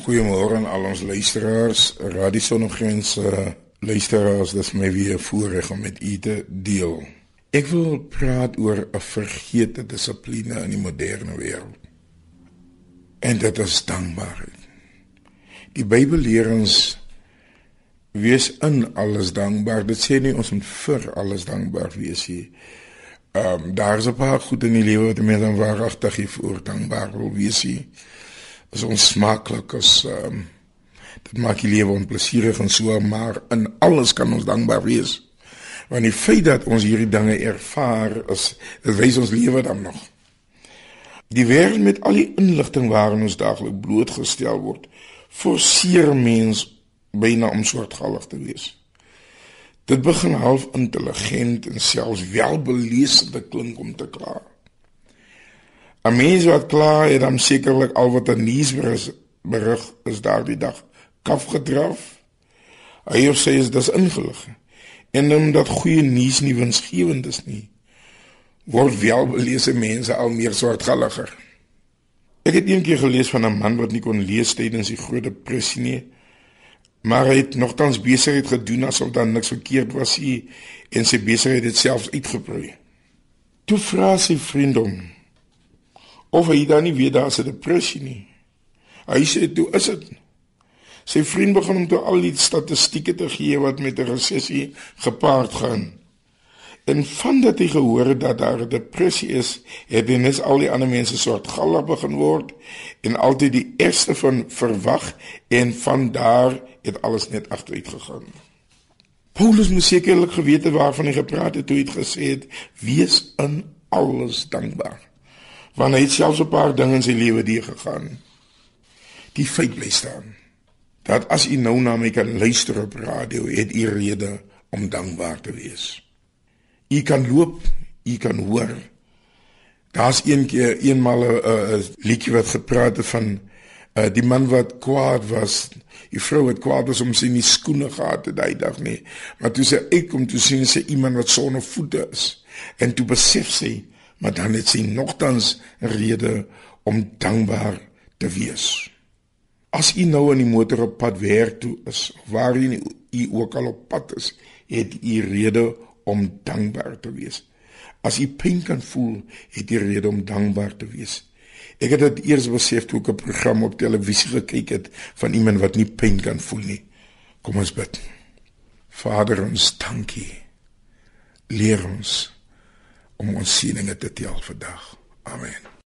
Goeiemôre aan al ons luisteraars, Radio Sonnegrense luisteraars, dis my weer voorreg om met u te deel. Ek wil praat oor 'n vergete dissipline in die moderne wêreld. En dit is dankbaarheid. Die Bybel leer ons wees in alles dankbaar. Dit sê nie ons moet vir alles dankbaar wees nie. Ehm um, daar is 'n paar goed in die lewe wat mense dan waaragtig hiervoor dankbaar wil wees nie is ons smaaklik as ehm um, dit maak die lewe onplesierig en so maar in alles kan ons dankbaar wees. Want die feit dat ons hierdie dinge ervaar is dit wys ons lewe dan nog. Die wêreld met al die inligting waarin ons daagliks blootgestel word, forceer mens byna om soortgelyk te wees. Dit begin half intelligent en selfs welbeleesd te klink om te kla. 'n Mens wat klaar het dan sekerlik al wat 'n nuusberig berig is daardie dag kaf gedraf. Hy of sy is dis ingelig. En omdat goeie nuus nie winsgewend is nie, word welbelese mense al meer swartgalliger. Ek het eendag gelees van 'n man wat nie kon lees tydens die Groot Depressie nie, maar hy het nogtans besigheid gedoen asof daar niks verkeerd was nie en sy besigheid het selfs uitgebrei. Toe vra sy vriend hom of hy dan nie weet daar's 'n depressie nie. Hy sê toe is dit. Sy vriend begin hom toe al die statistieke te gee wat met 'n resessie gepaard gaan. En van dat hy gehoor het dat daar 'n depressie is, het hy net al die ander mense soort gallig begin word en altyd die eerste van verwag en van daar het alles net agteruit gegaan. Paulus moes sekerlik geweet het waarvan hy gepraat het toe hy het gesê het: "Wees in alles dankbaar." Want hy het selfs 'n paar dinge in sy lewe deur gegaan. Die feit bly staan dat as u nou na my kan luister op radio, het u rede om dankbaar te wees. U kan loop, u kan hoor. Daar's een keer eenmal 'n liedjie wat gepraat het van uh, die man wat kwaad was. Die vrou wat kwaad was om sy nie skoene gehad het daai dag nie. Maar toe sy uitkom, toe sien sy iemand wat sonder voete is. En toe besef sy maar dan het sy nogtans rede om dankbaar te wees. As u nou in die motor op pad werk toe is, waar u u ook al op pad is, het u rede om dankbaar te wees. As u pyn kan voel, het u rede om dankbaar te wees. Ek het dit eers besef toe ek 'n program op televisie gekyk het van iemand wat nie pyn kan voel nie. Kom ons bid. Vader ons dankie. Leer ons om ons sieninge te tel vandag. Amen.